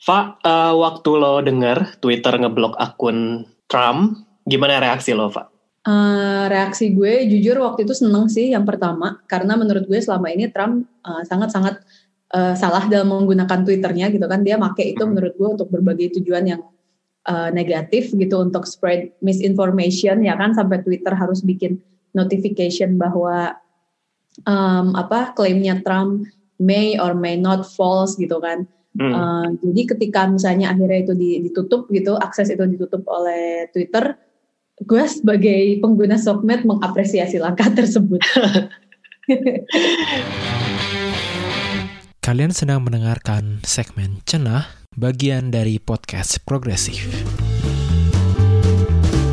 Fa, uh, waktu lo denger Twitter ngeblok akun Trump, gimana reaksi lo, Fa? Uh, reaksi gue jujur waktu itu seneng sih yang pertama karena menurut gue selama ini Trump sangat-sangat uh, uh, salah dalam menggunakan Twitternya gitu kan dia make itu hmm. menurut gue untuk berbagai tujuan yang uh, negatif gitu untuk spread misinformation ya kan sampai Twitter harus bikin notification bahwa um, apa klaimnya Trump may or may not false gitu kan Hmm. Uh, jadi ketika misalnya akhirnya itu ditutup gitu, akses itu ditutup oleh Twitter, gue sebagai pengguna sosmed mengapresiasi langkah tersebut. Kalian sedang mendengarkan segmen Cenah, bagian dari podcast Progresif.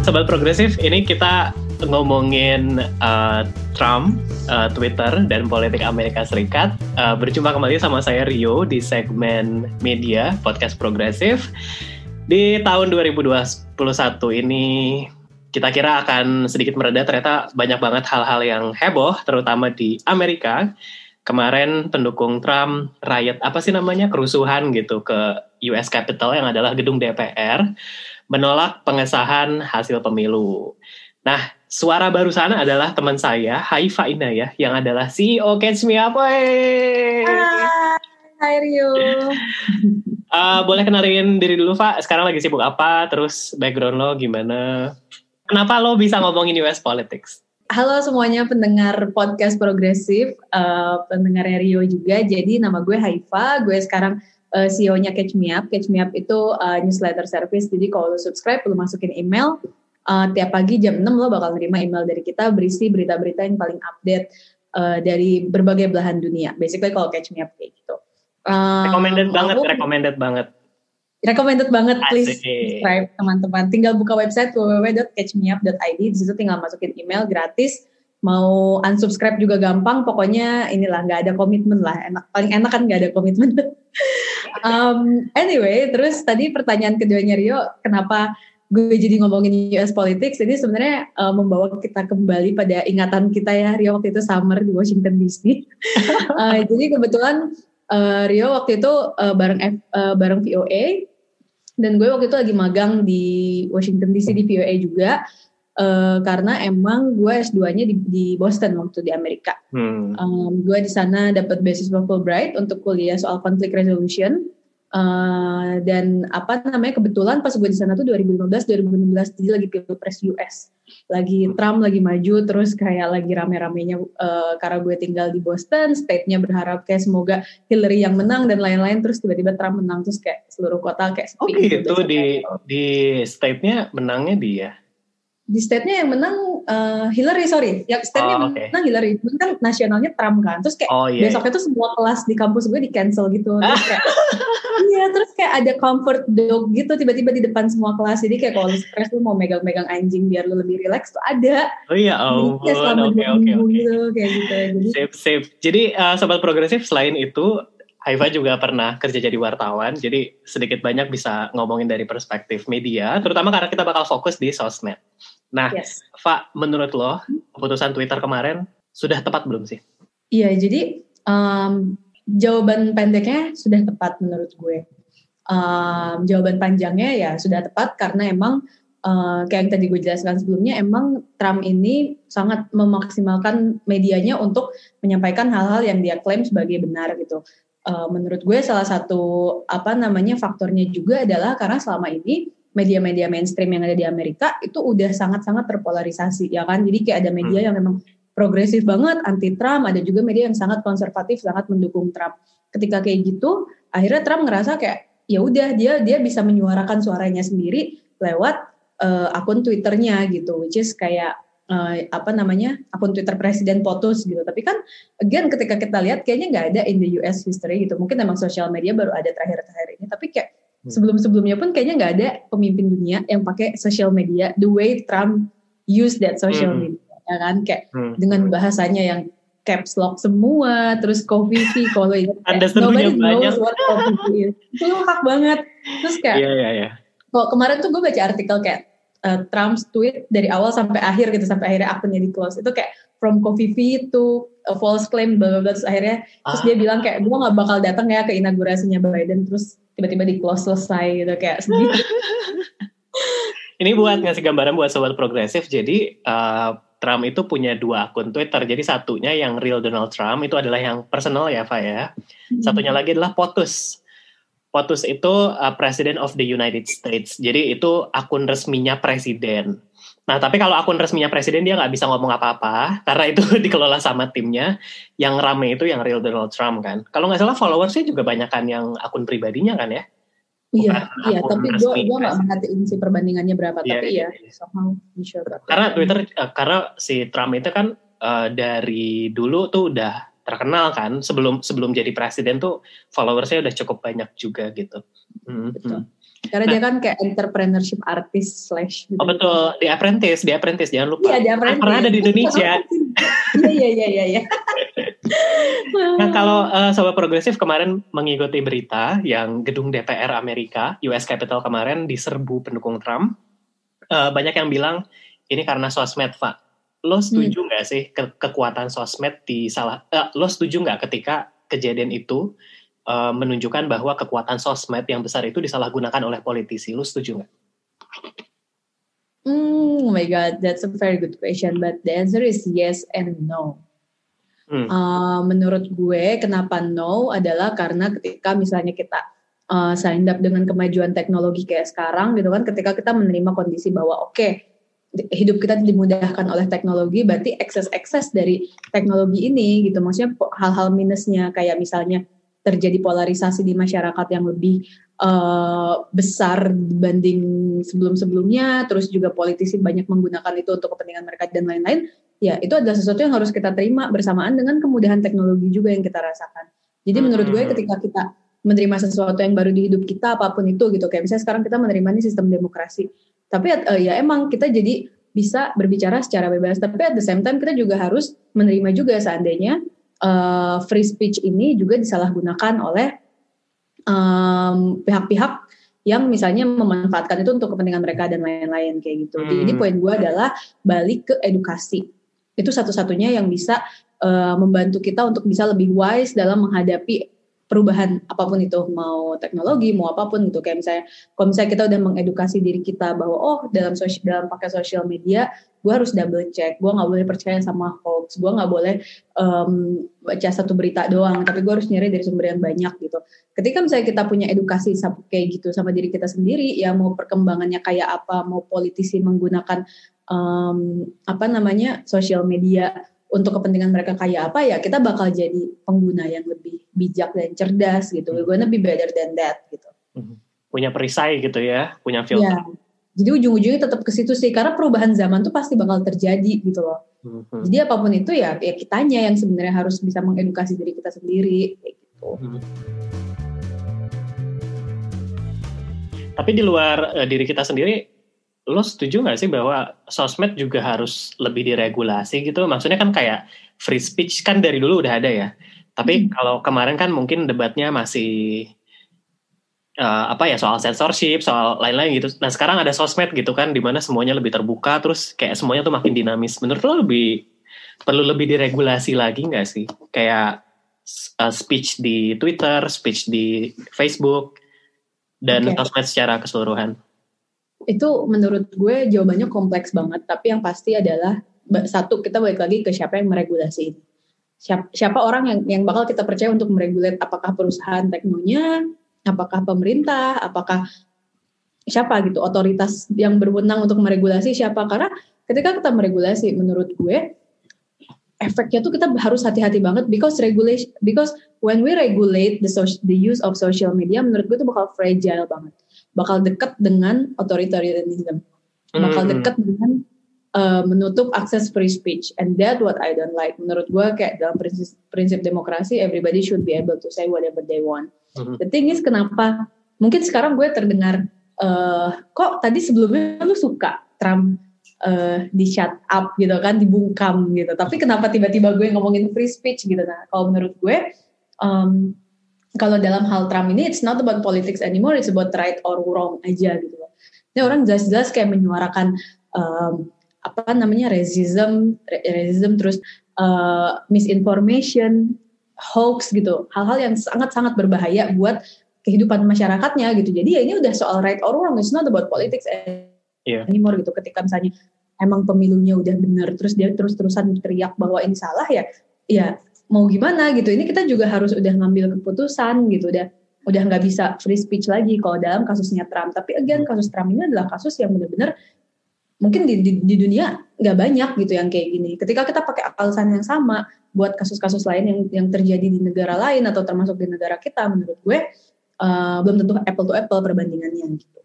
Sobat Progresif, ini kita ngomongin uh, Trump, uh, Twitter, dan politik Amerika Serikat. Uh, berjumpa kembali sama saya Rio di segmen media podcast progresif. Di tahun 2021 ini kita kira akan sedikit mereda, ternyata banyak banget hal-hal yang heboh, terutama di Amerika. Kemarin pendukung Trump riot apa sih namanya kerusuhan gitu ke US Capitol yang adalah gedung DPR menolak pengesahan hasil pemilu. Nah, suara baru sana adalah teman saya, Haifa Inaya, yang adalah CEO Catch Me Up. Hai, Hai Rio. uh, boleh kenalin diri dulu, Pak. Sekarang lagi sibuk apa? Terus background lo gimana? Kenapa lo bisa ngomongin US politics? Halo semuanya pendengar podcast progresif, uh, pendengar Rio juga. Jadi nama gue Haifa, gue sekarang uh, CEO-nya Catch Me Up. Catch Me Up itu uh, newsletter service. Jadi kalau lo subscribe, lo masukin email, uh, tiap pagi jam 6 lo bakal nerima email dari kita berisi berita-berita yang paling update uh, dari berbagai belahan dunia. Basically kalau catch me up kayak gitu. Uh, recommended banget, aku, recommended banget. Recommended banget, please subscribe teman-teman. Tinggal buka website www.catchmeup.id, di situ tinggal masukin email gratis. Mau unsubscribe juga gampang, pokoknya inilah nggak ada komitmen lah. Enak, paling enak kan nggak ada komitmen. um, anyway, terus tadi pertanyaan keduanya Rio, kenapa gue jadi ngomongin US politics ini sebenarnya uh, membawa kita kembali pada ingatan kita ya Rio waktu itu summer di Washington DC. uh, jadi kebetulan uh, Rio waktu itu uh, bareng F, uh, bareng VOA dan gue waktu itu lagi magang di Washington DC di VOA juga uh, karena emang gue S2-nya di, di Boston waktu di Amerika. Hmm. Um, gue di sana dapat beasiswa Fulbright untuk kuliah soal conflict resolution Uh, dan apa namanya kebetulan pas gue di sana tuh 2015 2016 jadi lagi pilpres US lagi Trump lagi maju terus kayak lagi rame-ramenya uh, karena gue tinggal di Boston state-nya berharap kayak semoga Hillary yang menang dan lain-lain terus tiba-tiba Trump menang terus kayak seluruh kota kayak sepi oh gitu, gitu. Di di state-nya menangnya dia di state-nya yang menang uh, Hillary sorry. Yang state-nya oh, okay. menang Hillary. Kan nasionalnya Trump kan. Terus kayak oh, yeah. besoknya tuh semua kelas di kampus gue di cancel gitu. Terus kayak iya terus kayak ada comfort dog gitu tiba-tiba di depan semua kelas. Jadi kayak kalau stres tuh mau megang-megang anjing biar lu lebih relax tuh ada. Oh iya oh jadi, selama okay, dua okay, minggu okay. gitu kayak gitu. Jadi safe safe jadi uh, sobat progresif selain itu Haifa juga pernah kerja jadi wartawan, jadi sedikit banyak bisa ngomongin dari perspektif media, terutama karena kita bakal fokus di sosmed. Nah, yes. Fa, menurut lo keputusan Twitter kemarin sudah tepat belum sih? Iya, jadi um, jawaban pendeknya sudah tepat menurut gue. Um, jawaban panjangnya ya sudah tepat karena emang uh, kayak yang tadi gue jelaskan sebelumnya, emang Trump ini sangat memaksimalkan medianya untuk menyampaikan hal-hal yang dia klaim sebagai benar gitu. Uh, menurut gue salah satu apa namanya faktornya juga adalah karena selama ini media-media mainstream yang ada di Amerika itu udah sangat-sangat terpolarisasi ya kan. Jadi kayak ada media hmm. yang memang progresif banget anti Trump, ada juga media yang sangat konservatif sangat mendukung Trump. Ketika kayak gitu, akhirnya Trump ngerasa kayak ya udah dia dia bisa menyuarakan suaranya sendiri lewat uh, akun Twitternya gitu, which is kayak uh, apa namanya akun Twitter Presiden POTUS gitu. Tapi kan again ketika kita lihat kayaknya nggak ada in the US history gitu. Mungkin emang sosial media baru ada terakhir-terakhir ini. Tapi kayak. Sebelum-sebelumnya pun kayaknya nggak ada pemimpin dunia yang pakai social media the way Trump use that social hmm. media ya kan? Kayak hmm. dengan bahasanya yang caps lock semua terus coffee fee kalau ingat Anda nobody knows what coffee fee is. Itu lengkap banget. Terus kayak yeah, yeah, yeah. kalau kemarin tuh gue baca artikel kayak uh, Trump's tweet dari awal sampai akhir gitu sampai akhirnya akunnya di close itu kayak from Coffee to a false claim bla bla bla terus akhirnya terus dia bilang kayak gue nggak bakal datang ya ke inaugurasinya Biden. Terus tiba-tiba di close selesai gitu kayak sedih. Ini buat ngasih gambaran buat sobat progresif. Jadi uh, Trump itu punya dua akun Twitter. Jadi satunya yang real Donald Trump itu adalah yang personal ya, Pak ya. Hmm. Satunya lagi adalah POTUS. POTUS itu uh, President of the United States. Jadi itu akun resminya presiden. Nah, tapi kalau akun resminya presiden dia nggak bisa ngomong apa-apa karena itu dikelola sama timnya. Yang rame itu yang real Donald Trump kan. Kalau nggak salah followersnya juga banyak kan yang akun pribadinya kan ya. Iya, iya, tapi gue gue nggak merhatiin si perbandingannya berapa, yeah, tapi yeah, ya yeah. somehow sure Karena Twitter, uh, karena si Trump itu kan uh, dari dulu tuh udah terkenal kan, sebelum sebelum jadi presiden tuh followersnya udah cukup banyak juga gitu. Hmm, betul. Hmm. Karena nah, dia kan kayak entrepreneurship artist slash gitu. Oh betul, di Apprentice, di Apprentice jangan lupa. Iya, di Apprentice. Pernah ada di Indonesia. Iya, iya, iya, iya. nah kalau uh, sobat progresif kemarin mengikuti berita yang gedung DPR Amerika, US Capitol kemarin diserbu pendukung Trump, uh, banyak yang bilang ini karena sosmed, Pak. Lo setuju hmm. nggak hmm. sih ke kekuatan sosmed di salah? Uh, lo setuju nggak ketika kejadian itu uh, menunjukkan bahwa kekuatan sosmed yang besar itu disalahgunakan oleh politisi. Lu setuju nggak? Mm, oh my god, that's a very good question, but the answer is yes and no. Hmm. Uh, menurut gue, kenapa no adalah karena ketika misalnya kita uh, signed up dengan kemajuan teknologi kayak sekarang, gitu kan, ketika kita menerima kondisi bahwa oke, okay, hidup kita dimudahkan oleh teknologi, berarti akses-akses dari teknologi ini, gitu, maksudnya hal-hal minusnya kayak misalnya terjadi polarisasi di masyarakat yang lebih uh, besar dibanding sebelum-sebelumnya, terus juga politisi banyak menggunakan itu untuk kepentingan mereka dan lain-lain, ya itu adalah sesuatu yang harus kita terima bersamaan dengan kemudahan teknologi juga yang kita rasakan. Jadi menurut gue hmm. ketika kita menerima sesuatu yang baru di hidup kita apa pun itu gitu, kayak misalnya sekarang kita menerima ini sistem demokrasi, tapi uh, ya emang kita jadi bisa berbicara secara bebas, tapi at the same time kita juga harus menerima juga seandainya uh, free speech ini juga disalahgunakan oleh pihak-pihak um, yang misalnya memanfaatkan itu untuk kepentingan mereka dan lain-lain kayak gitu. Hmm. Jadi poin gue adalah balik ke edukasi. Itu satu-satunya yang bisa uh, membantu kita untuk bisa lebih wise dalam menghadapi perubahan apa pun itu mau teknologi mau apa pun gitu kayak misalnya kalau misalnya kita udah mengedukasi diri kita bahwa oh dalam sosial dalam pakai sosial media gue harus double check gue nggak boleh percaya sama hoax gue nggak boleh um, baca satu berita doang tapi gue harus nyari dari sumber yang banyak gitu ketika misalnya kita punya edukasi kayak gitu sama diri kita sendiri ya mau perkembangannya kayak apa mau politisi menggunakan um, apa namanya sosial media untuk kepentingan mereka kayak apa ya kita bakal jadi pengguna yang lebih bijak dan cerdas gitu. We're gonna be better than that gitu. Hmm. Punya perisai gitu ya, punya filter. Ya. Jadi ujung-ujungnya tetap ke situ sih karena perubahan zaman tuh pasti bakal terjadi gitu loh. Hmm. Jadi apa pun itu ya ya kitanya yang sebenarnya harus bisa mengedukasi diri kita sendiri kayak gitu. Hmm. Tapi di luar uh, diri kita sendiri lo setuju nggak sih bahwa sosmed juga harus lebih diregulasi gitu? Maksudnya kan kayak free speech kan dari dulu udah ada ya. Tapi hmm. kalau kemarin kan mungkin debatnya masih uh, apa ya soal censorship, soal lain-lain gitu. Nah sekarang ada sosmed gitu kan, di mana semuanya lebih terbuka, terus kayak semuanya tuh makin dinamis. Menurut lo lebih perlu lebih diregulasi lagi nggak sih? Kayak uh, speech di Twitter, speech di Facebook, dan okay. sosmed secara keseluruhan itu menurut gue jawabannya kompleks banget tapi yang pasti adalah satu kita balik lagi ke siapa yang meregulasi siapa, siapa orang yang yang bakal kita percaya untuk meregulasi apakah perusahaan teknonya apakah pemerintah apakah siapa gitu otoritas yang berwenang untuk meregulasi siapa karena ketika kita meregulasi menurut gue efeknya tuh kita harus hati-hati banget because regulation because when we regulate the social, the use of social media menurut gue itu bakal fragile banget bakal dekat dengan authoritarianism, bakal hmm. dekat dengan uh, menutup akses free speech, and that what I don't like. Menurut gue kayak dalam prinsip, prinsip demokrasi, everybody should be able to say whatever they want. Hmm. The thing is kenapa? Mungkin sekarang gue terdengar uh, kok tadi sebelumnya lu suka Trump uh, di shut up gitu kan, dibungkam gitu. Tapi kenapa tiba-tiba gue ngomongin free speech gitu? Nah, kalau menurut gue um, kalau dalam hal Trump ini it's not about politics anymore, it's about right or wrong aja gitu. Ini orang jelas-jelas kayak menyuarakan um, apa namanya racism, racism terus uh, misinformation, hoax gitu, hal-hal yang sangat-sangat berbahaya buat kehidupan masyarakatnya gitu. Jadi ya ini udah soal right or wrong, it's not about politics yeah. anymore gitu. Ketika misalnya emang pemilunya udah benar, terus dia terus-terusan teriak bahwa ini salah ya, ya mau gimana gitu. Ini kita juga harus udah ngambil keputusan gitu, udah udah nggak bisa free speech lagi kalau dalam kasusnya Trump. Tapi again kasus Trump ini adalah kasus yang benar-benar mungkin di, di, di dunia nggak banyak gitu yang kayak gini. Ketika kita pakai alasan yang sama buat kasus-kasus lain yang yang terjadi di negara lain atau termasuk di negara kita, menurut gue uh, belum tentu apple to apple perbandingannya gitu.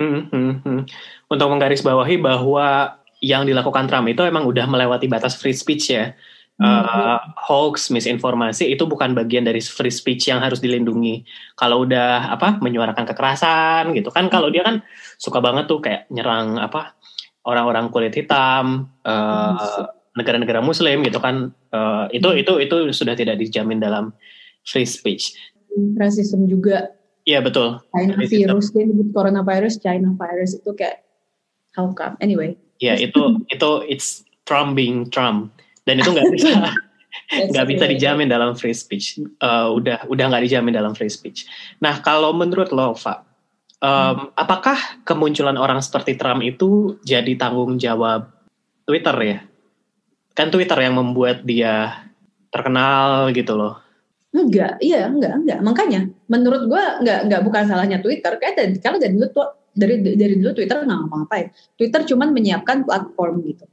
Hmm, hmm. Untuk menggarisbawahi bahwa yang dilakukan Trump itu emang udah melewati batas free speech ya uh, hoax, misinformasi itu bukan bagian dari free speech yang harus dilindungi. Kalau udah apa menyuarakan kekerasan gitu kan, kalau dia kan suka banget tuh kayak nyerang apa orang-orang kulit hitam, uh, negara-negara Muslim gitu kan, uh, itu hmm. itu itu sudah tidak dijamin dalam free speech. Rasisme juga. Iya betul. China virus, dia nyebut coronavirus, China virus itu kayak how come? Anyway. Ya itu itu it's Trump being Trump dan itu nggak bisa nggak bisa dijamin dalam free speech uh, udah udah nggak dijamin dalam free speech nah kalau menurut lo Fa um, apakah kemunculan orang seperti Trump itu jadi tanggung jawab Twitter ya kan Twitter yang membuat dia terkenal gitu loh Enggak, iya enggak, enggak. Makanya menurut gua enggak enggak bukan salahnya Twitter. Kayak dari, kalau dari dulu dari dari dulu Twitter nggak ngapa-ngapain. Twitter cuman menyiapkan platform gitu.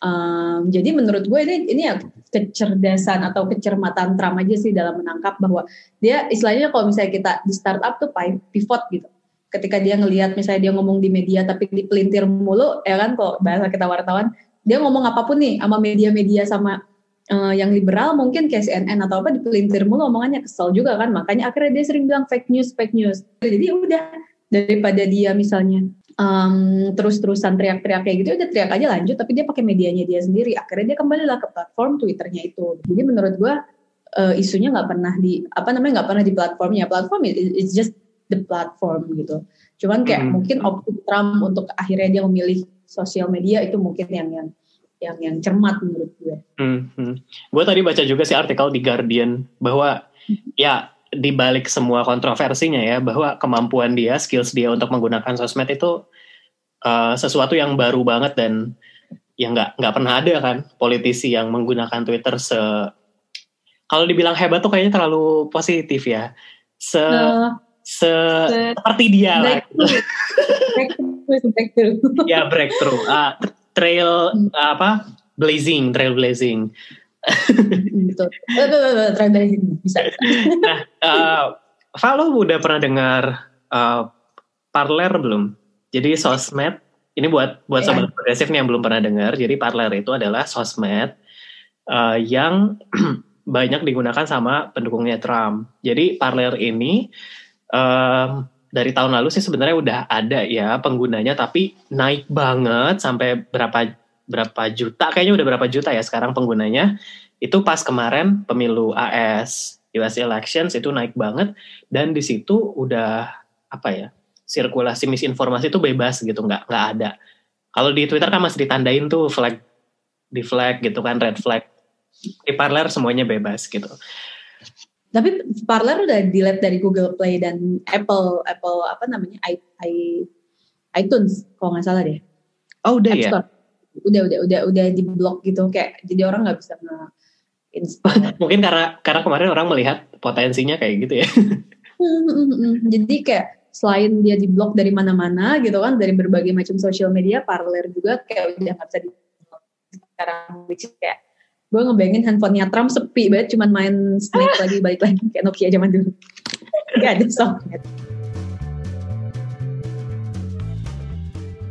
Um, jadi menurut gue ini ini ya kecerdasan atau kecermatan Trump aja sih dalam menangkap bahwa dia istilahnya kalau misalnya kita di startup tuh pivot gitu. Ketika dia ngelihat misalnya dia ngomong di media tapi dipelintir mulu ya kan kalau bahasa kita wartawan dia ngomong apa pun nih sama media-media sama uh, yang liberal mungkin kayak CNN atau apa dipelintir mulu omongannya kesel juga kan. Makanya akhirnya dia sering bilang fake news fake news. Jadi udah daripada dia misalnya um, terus-terusan teriak-teriak kayak gitu udah teriak aja lanjut tapi dia pakai medianya dia sendiri. Akhirnya dia kembali lah ke platform twitternya itu. Jadi menurut gue uh, isunya nggak pernah di apa namanya nggak pernah di platformnya. Platform it's just the platform gitu cuman kayak hmm. mungkin opsi Trump untuk akhirnya dia memilih sosial media itu mungkin yang yang yang yang cermat menurut gue. Hmm, hmm. Gue tadi baca juga sih artikel di Guardian bahwa hmm. ya di balik semua kontroversinya ya bahwa kemampuan dia, skills dia untuk menggunakan sosmed itu uh, sesuatu yang baru banget dan yang nggak nggak pernah ada kan politisi yang menggunakan Twitter se kalau dibilang hebat tuh kayaknya terlalu positif ya se uh, se, se seperti dia lah breakthrough ya breakthrough uh, trail uh, apa blazing trail blazing Betul. bisa. nah, uh, Valo udah pernah dengar uh, Parler belum? Jadi sosmed ini buat buat yeah. sobat progresif nih yang belum pernah dengar. Jadi Parler itu adalah sosmed uh, yang banyak digunakan sama pendukungnya Trump. Jadi Parler ini um, dari tahun lalu sih sebenarnya udah ada ya penggunanya, tapi naik banget sampai berapa berapa juta, kayaknya udah berapa juta ya sekarang penggunanya. Itu pas kemarin pemilu AS US elections itu naik banget dan di situ udah apa ya sirkulasi misinformasi itu bebas gitu nggak nggak ada. Kalau di Twitter kan masih ditandain tuh flag di flag gitu kan red flag. Di Parler semuanya bebas gitu. Tapi Parler udah delete dari Google Play dan Apple Apple apa namanya i, i iTunes kalau nggak salah deh. Oh udah App ya. Store udah udah udah udah di blok gitu kayak jadi orang nggak bisa nge mungkin karena karena kemarin orang melihat potensinya kayak gitu ya jadi kayak selain dia di blok dari mana-mana gitu kan dari berbagai macam sosial media paralel juga kayak udah nggak bisa di sekarang which is kayak gue ngebayangin handphonenya Trump sepi banget cuman main Snake lagi balik lagi kayak Nokia zaman dulu gak ada sosmed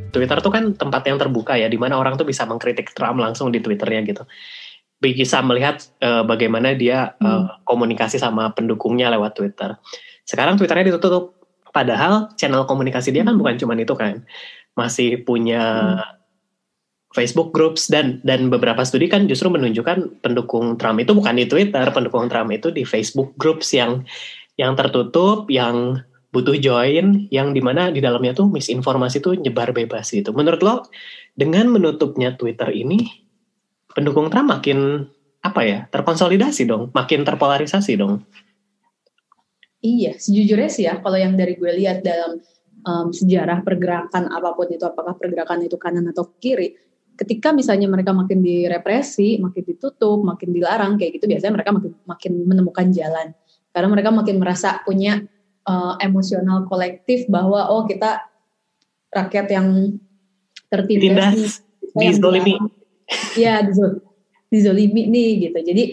Twitter tuh kan tempat yang terbuka ya, di mana orang tuh bisa mengkritik Trump langsung di Twitternya gitu. Bisa melihat uh, bagaimana dia uh, komunikasi sama pendukungnya lewat Twitter. Sekarang Twitternya ditutup, padahal channel komunikasi dia kan bukan cuma itu kan, masih punya hmm. Facebook groups dan dan beberapa studi kan justru menunjukkan pendukung Trump itu bukan di Twitter, pendukung Trump itu di Facebook groups yang yang tertutup, yang butuh join yang di mana di dalamnya tuh misinformasi tuh nyebar bebas gitu. Menurut lo dengan menutupnya Twitter ini pendukung Trump makin apa ya terkonsolidasi dong, makin terpolarisasi dong. Iya, sejujurnya sih ya kalau yang dari gue lihat dalam um, sejarah pergerakan apa pun itu, apakah pergerakan itu kanan atau kiri, ketika misalnya mereka makin direpresi, makin ditutup, makin dilarang kayak gitu, biasanya mereka makin makin menemukan jalan karena mereka makin merasa punya uh, emosional kolektif bahwa oh kita rakyat yang tertindas, dizolimi, ya dizolimi nih gitu. Jadi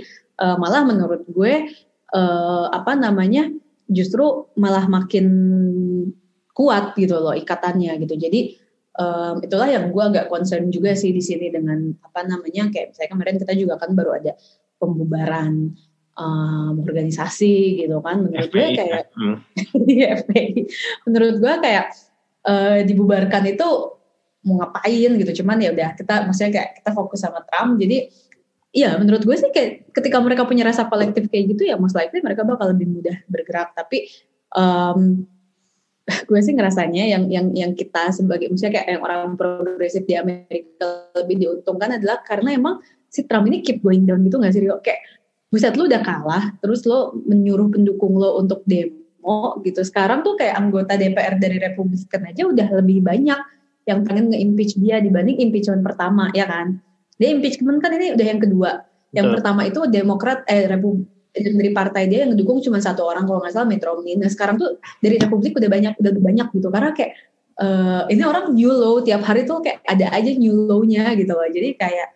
uh, malah menurut gue uh, apa namanya justru malah makin kuat gitu loh ikatannya gitu. Jadi um, itulah yang gue agak concern juga sih di sini dengan apa namanya kayak misalnya kemarin kita juga kan baru ada pembubaran um, organisasi gitu kan. Menurut gue kayak hmm. Iya, FPI. Menurut gue kayak uh, dibubarkan itu mau ngapain gitu. Cuman ya udah kita maksudnya kayak kita fokus sama Trump. Jadi Iya, menurut gue sih kayak ketika mereka punya rasa kolektif kayak gitu ya most likely mereka bakal lebih mudah bergerak. Tapi um, gue sih ngerasanya yang yang yang kita sebagai misalnya kayak yang orang progresif di Amerika lebih diuntungkan adalah karena emang si Trump ini keep going down gitu gak sih Rio? Kayak buset lu udah kalah, terus lo menyuruh pendukung lo untuk demo gitu. Sekarang tuh kayak anggota DPR dari Republikan aja udah lebih banyak yang pengen nge-impeach dia dibanding impeachment pertama, ya kan? Dia impeachment kan ini udah yang kedua. Yang Betul. pertama itu Demokrat eh Republik dari partai dia yang ngedukung cuma satu orang kalau nggak salah Mitt Romney. Nah sekarang tuh dari Republik udah banyak udah banyak gitu karena kayak uh, ini orang new low tiap hari tuh kayak ada aja new low-nya gitu loh. Jadi kayak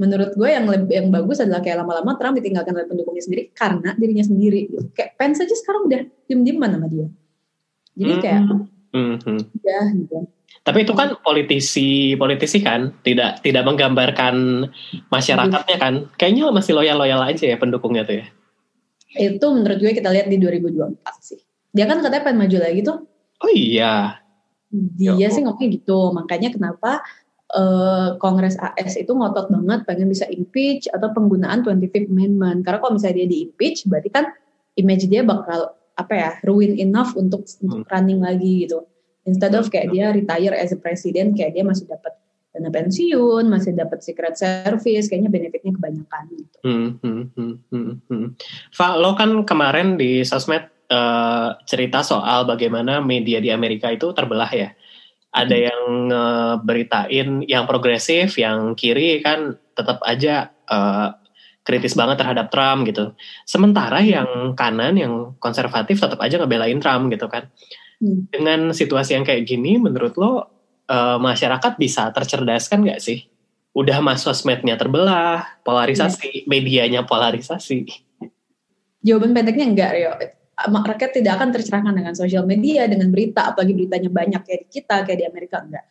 menurut gue yang lebih yang bagus adalah kayak lama-lama Trump ditinggalkan oleh pendukungnya sendiri karena dirinya sendiri. Gitu. Kayak Pence aja sekarang udah diem-dieman sama dia. Jadi kayak mm -hmm. ya gitu. Tapi itu kan politisi politisi kan tidak tidak menggambarkan masyarakatnya kan. Kayaknya masih loyal-loyal aja ya pendukungnya tuh ya. Itu menurut gue kita lihat di 2024 sih. Dia kan katanya pengen maju lagi tuh. Oh iya. Dia Yo. sih ngomongnya gitu. Makanya kenapa uh, Kongres AS itu ngotot banget pengen bisa impeach atau penggunaan 25th Amendment. Karena kalau misalnya dia di impeach berarti kan image dia bakal apa ya ruin enough untuk, hmm. untuk running lagi gitu. Instead of kayak dia retire as a president, kayak dia masih dapat dana pensiun, masih dapat secret service, kayaknya benefitnya kebanyakan gitu. Hmm, hmm, hmm, hmm, hmm. Fa, lo kan kemarin di sosmed uh, cerita soal bagaimana media di Amerika itu terbelah ya. Ada hmm. yang uh, beritain yang progresif, yang kiri kan tetap aja uh, kritis banget terhadap Trump gitu. Sementara yang kanan, yang konservatif tetap aja ngebelain Trump gitu kan. Hmm. Dengan situasi yang kayak gini, menurut lo uh, masyarakat bisa tercerdaskan nggak sih? Udah mas sosmednya terbelah, polarisasi, yeah. medianya polarisasi. Jawaban pendeknya enggak, Rio. Rakyat tidak akan tercerahkan dengan sosial media, dengan berita, apalagi beritanya banyak kayak di kita, kayak di Amerika, enggak.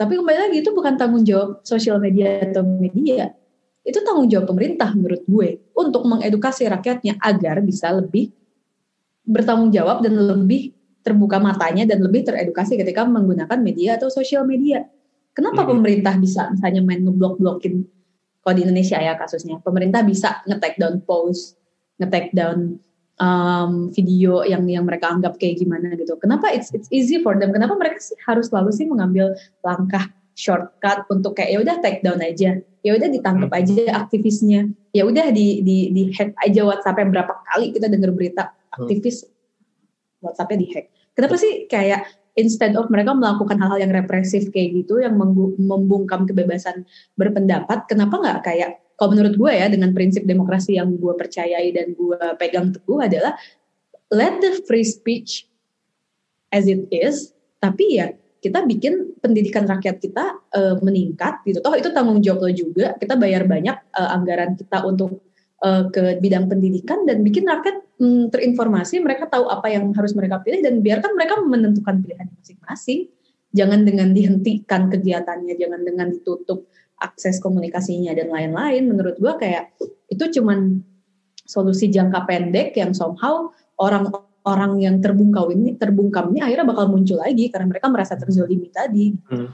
Tapi kembali lagi, itu bukan tanggung jawab sosial media atau media. Itu tanggung jawab pemerintah menurut gue, untuk mengedukasi rakyatnya agar bisa lebih bertanggung jawab dan lebih terbuka matanya dan lebih teredukasi ketika menggunakan media atau sosial media. Kenapa hmm. pemerintah bisa misalnya main ngeblok-blokin kalau di Indonesia ya kasusnya, pemerintah bisa nge-take down post, nge-take down um, video yang yang mereka anggap kayak gimana gitu. Kenapa it's it's easy for them? Kenapa mereka sih harus selalu sih mengambil langkah shortcut untuk kayak ya udah take down aja, ya udah ditangkap hmm. aja aktivisnya, ya udah di di di hack aja WhatsApp berapa kali kita dengar berita aktivis WhatsAppnya dihack. Kenapa sih kayak instead of mereka melakukan hal-hal yang represif kayak gitu, yang membungkam kebebasan berpendapat, kenapa nggak kayak kalau menurut gue ya dengan prinsip demokrasi yang gue percayai dan gue pegang teguh adalah let the free speech as it is, tapi ya kita bikin pendidikan rakyat kita uh, meningkat gitu. Toh itu tanggung jawab lo juga. Kita bayar banyak uh, anggaran kita untuk uh, ke bidang pendidikan dan bikin rakyat mm, terinformasi, mereka tahu apa yang harus mereka pilih dan biarkan mereka menentukan pilihan masing-masing. Jangan dengan dihentikan kegiatannya, jangan dengan ditutup akses komunikasinya dan lain-lain. Menurut gua kayak itu cuman solusi jangka pendek yang somehow orang-orang yang terbungkau ini terbungkam ini akhirnya bakal muncul lagi karena mereka merasa terzolimi tadi. Hmm.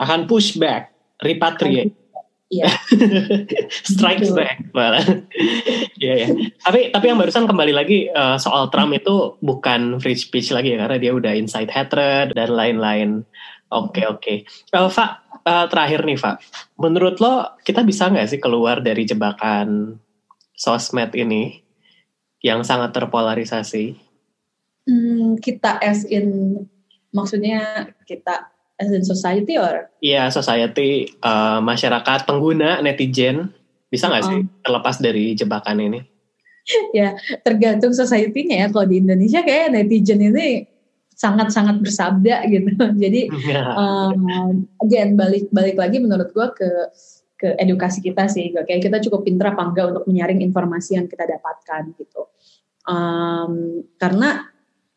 Akan pushback, repatriate. Iya. Strike Gitu. back malah. Iya ya. Tapi tapi yang barusan kembali lagi eh, soal Trump itu bukan free speech lagi ya karena dia udah incite hatred dan lain-lain. Oke oke. Eh, Fa, eh, terakhir nih Fa. Menurut lo kita bisa nggak sih keluar dari jebakan sosmed ini yang sangat terpolarisasi? Hmm, kita as in maksudnya kita as in society or Iya, society, eh, masyarakat, pengguna, netizen, bisa nggak sih terlepas dari jebakan ini? tergantung society-nya ya. Kalau di Indonesia kayak netizen ini sangat-sangat bersabda gitu. Jadi um, again balik balik lagi menurut gua ke ke edukasi kita sih kayak kita cukup pintar apa enggak untuk menyaring informasi yang kita dapatkan gitu Um, karena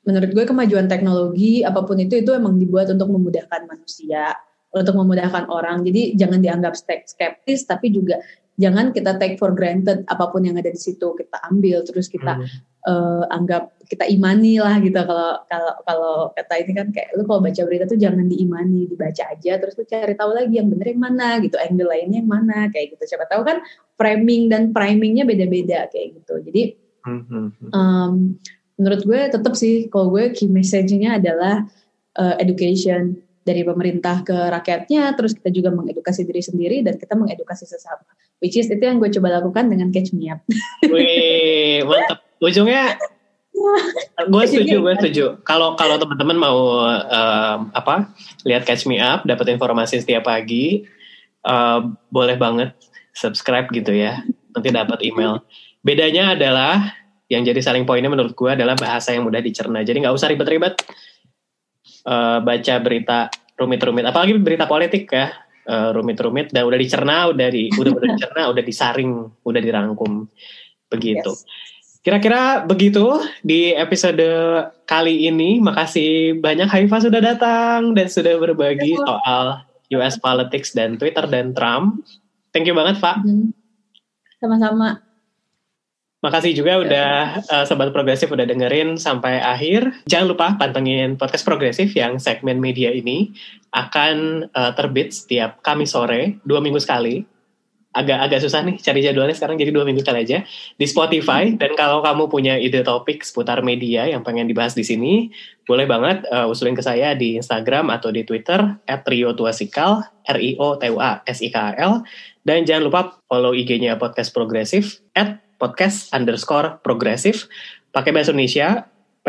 menurut gue kemajuan teknologi apa pun itu itu emang dibuat untuk memudahkan manusia untuk memudahkan orang jadi jangan dianggap skeptis tapi juga jangan kita take for granted apa pun yang ada di situ kita ambil terus kita Hmm. eh, anggap kita imani lah gitu kalau kalau kalau kata ini kan kayak lu kalau baca berita tuh jangan diimani dibaca aja terus lu cari tahu lagi yang bener yang mana gitu angle lainnya yang mana kayak gitu siapa tahu kan framing dan primingnya beda-beda kayak gitu jadi hmm. um, menurut gue tetap sih kalau gue key message-nya adalah uh, education dari pemerintah ke rakyatnya terus kita juga mengedukasi diri sendiri dan kita mengedukasi sesama which is itu yang gue coba lakukan dengan catch me up Wih, mantap. Ujungnya gue setuju, gue setuju. Kalau kalau teman-teman mau em, apa lihat Catch Me Up, dapat informasi setiap pagi, eh, boleh banget subscribe gitu ya. Nanti dapat email. Bedanya adalah yang jadi saling poinnya menurut gue adalah bahasa yang mudah dicerna. Jadi nggak usah ribet-ribet eh, baca berita rumit-rumit, apalagi berita politik ya. eh, rumit-rumit dan udah dicerna, udah di udah udah dicerna, udah disaring, udah dirangkum begitu. Yes. Kira-kira begitu di episode kali ini. Makasih banyak Haifa sudah datang dan sudah berbagi Ya. soal US politics dan Twitter dan Trump. Thank you banget, Pak. Mhm. sama-sama Makasih juga udah eh, Sobat Progresif udah dengerin sampai akhir. Jangan lupa pantengin podcast Progresif yang segmen media ini akan eh, terbit setiap Kamis sore, dua minggu sekali. Agak agak susah nih cari jadwalnya sekarang jadi dua minggu kali aja di Spotify. Dan kalau kamu punya ide topik seputar media yang pengen dibahas di sini, boleh banget eh, usulin ke saya di Instagram atau di Twitter @riotuasikal r i o t u a s i k a l dan jangan lupa follow IG-nya podcast Progresif at podcast underscore progresif pakai bahasa Indonesia P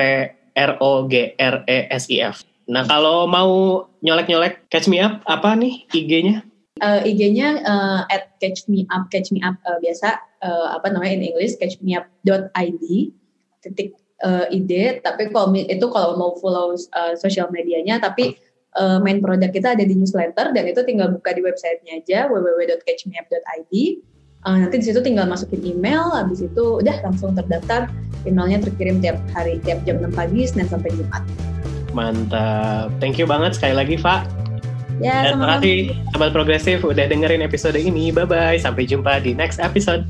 R O G R E S I F. Nah kalau mau nyolek-nyolek catch me up apa nih IG-nya? Eh, IG-nya eh, at catch me up catch me up eh, biasa eh, apa namanya in English catch me up.id titik eh, id tapi kalau itu kalau mau follow eh, social medianya tapi eh, main produk kita ada di newsletter dan itu tinggal buka di websitenya aja www.catchmeup.id Eh, nanti di situ tinggal masukin email habis itu udah langsung terdaftar emailnya terkirim tiap hari tiap jam 6 pagi Senin sampai Jumat Mantap. Thank you banget sekali lagi, Pak. ya Dan terima kasih Sobat Progresif udah dengerin episode ini. Bye-bye. Sampai jumpa di next episode.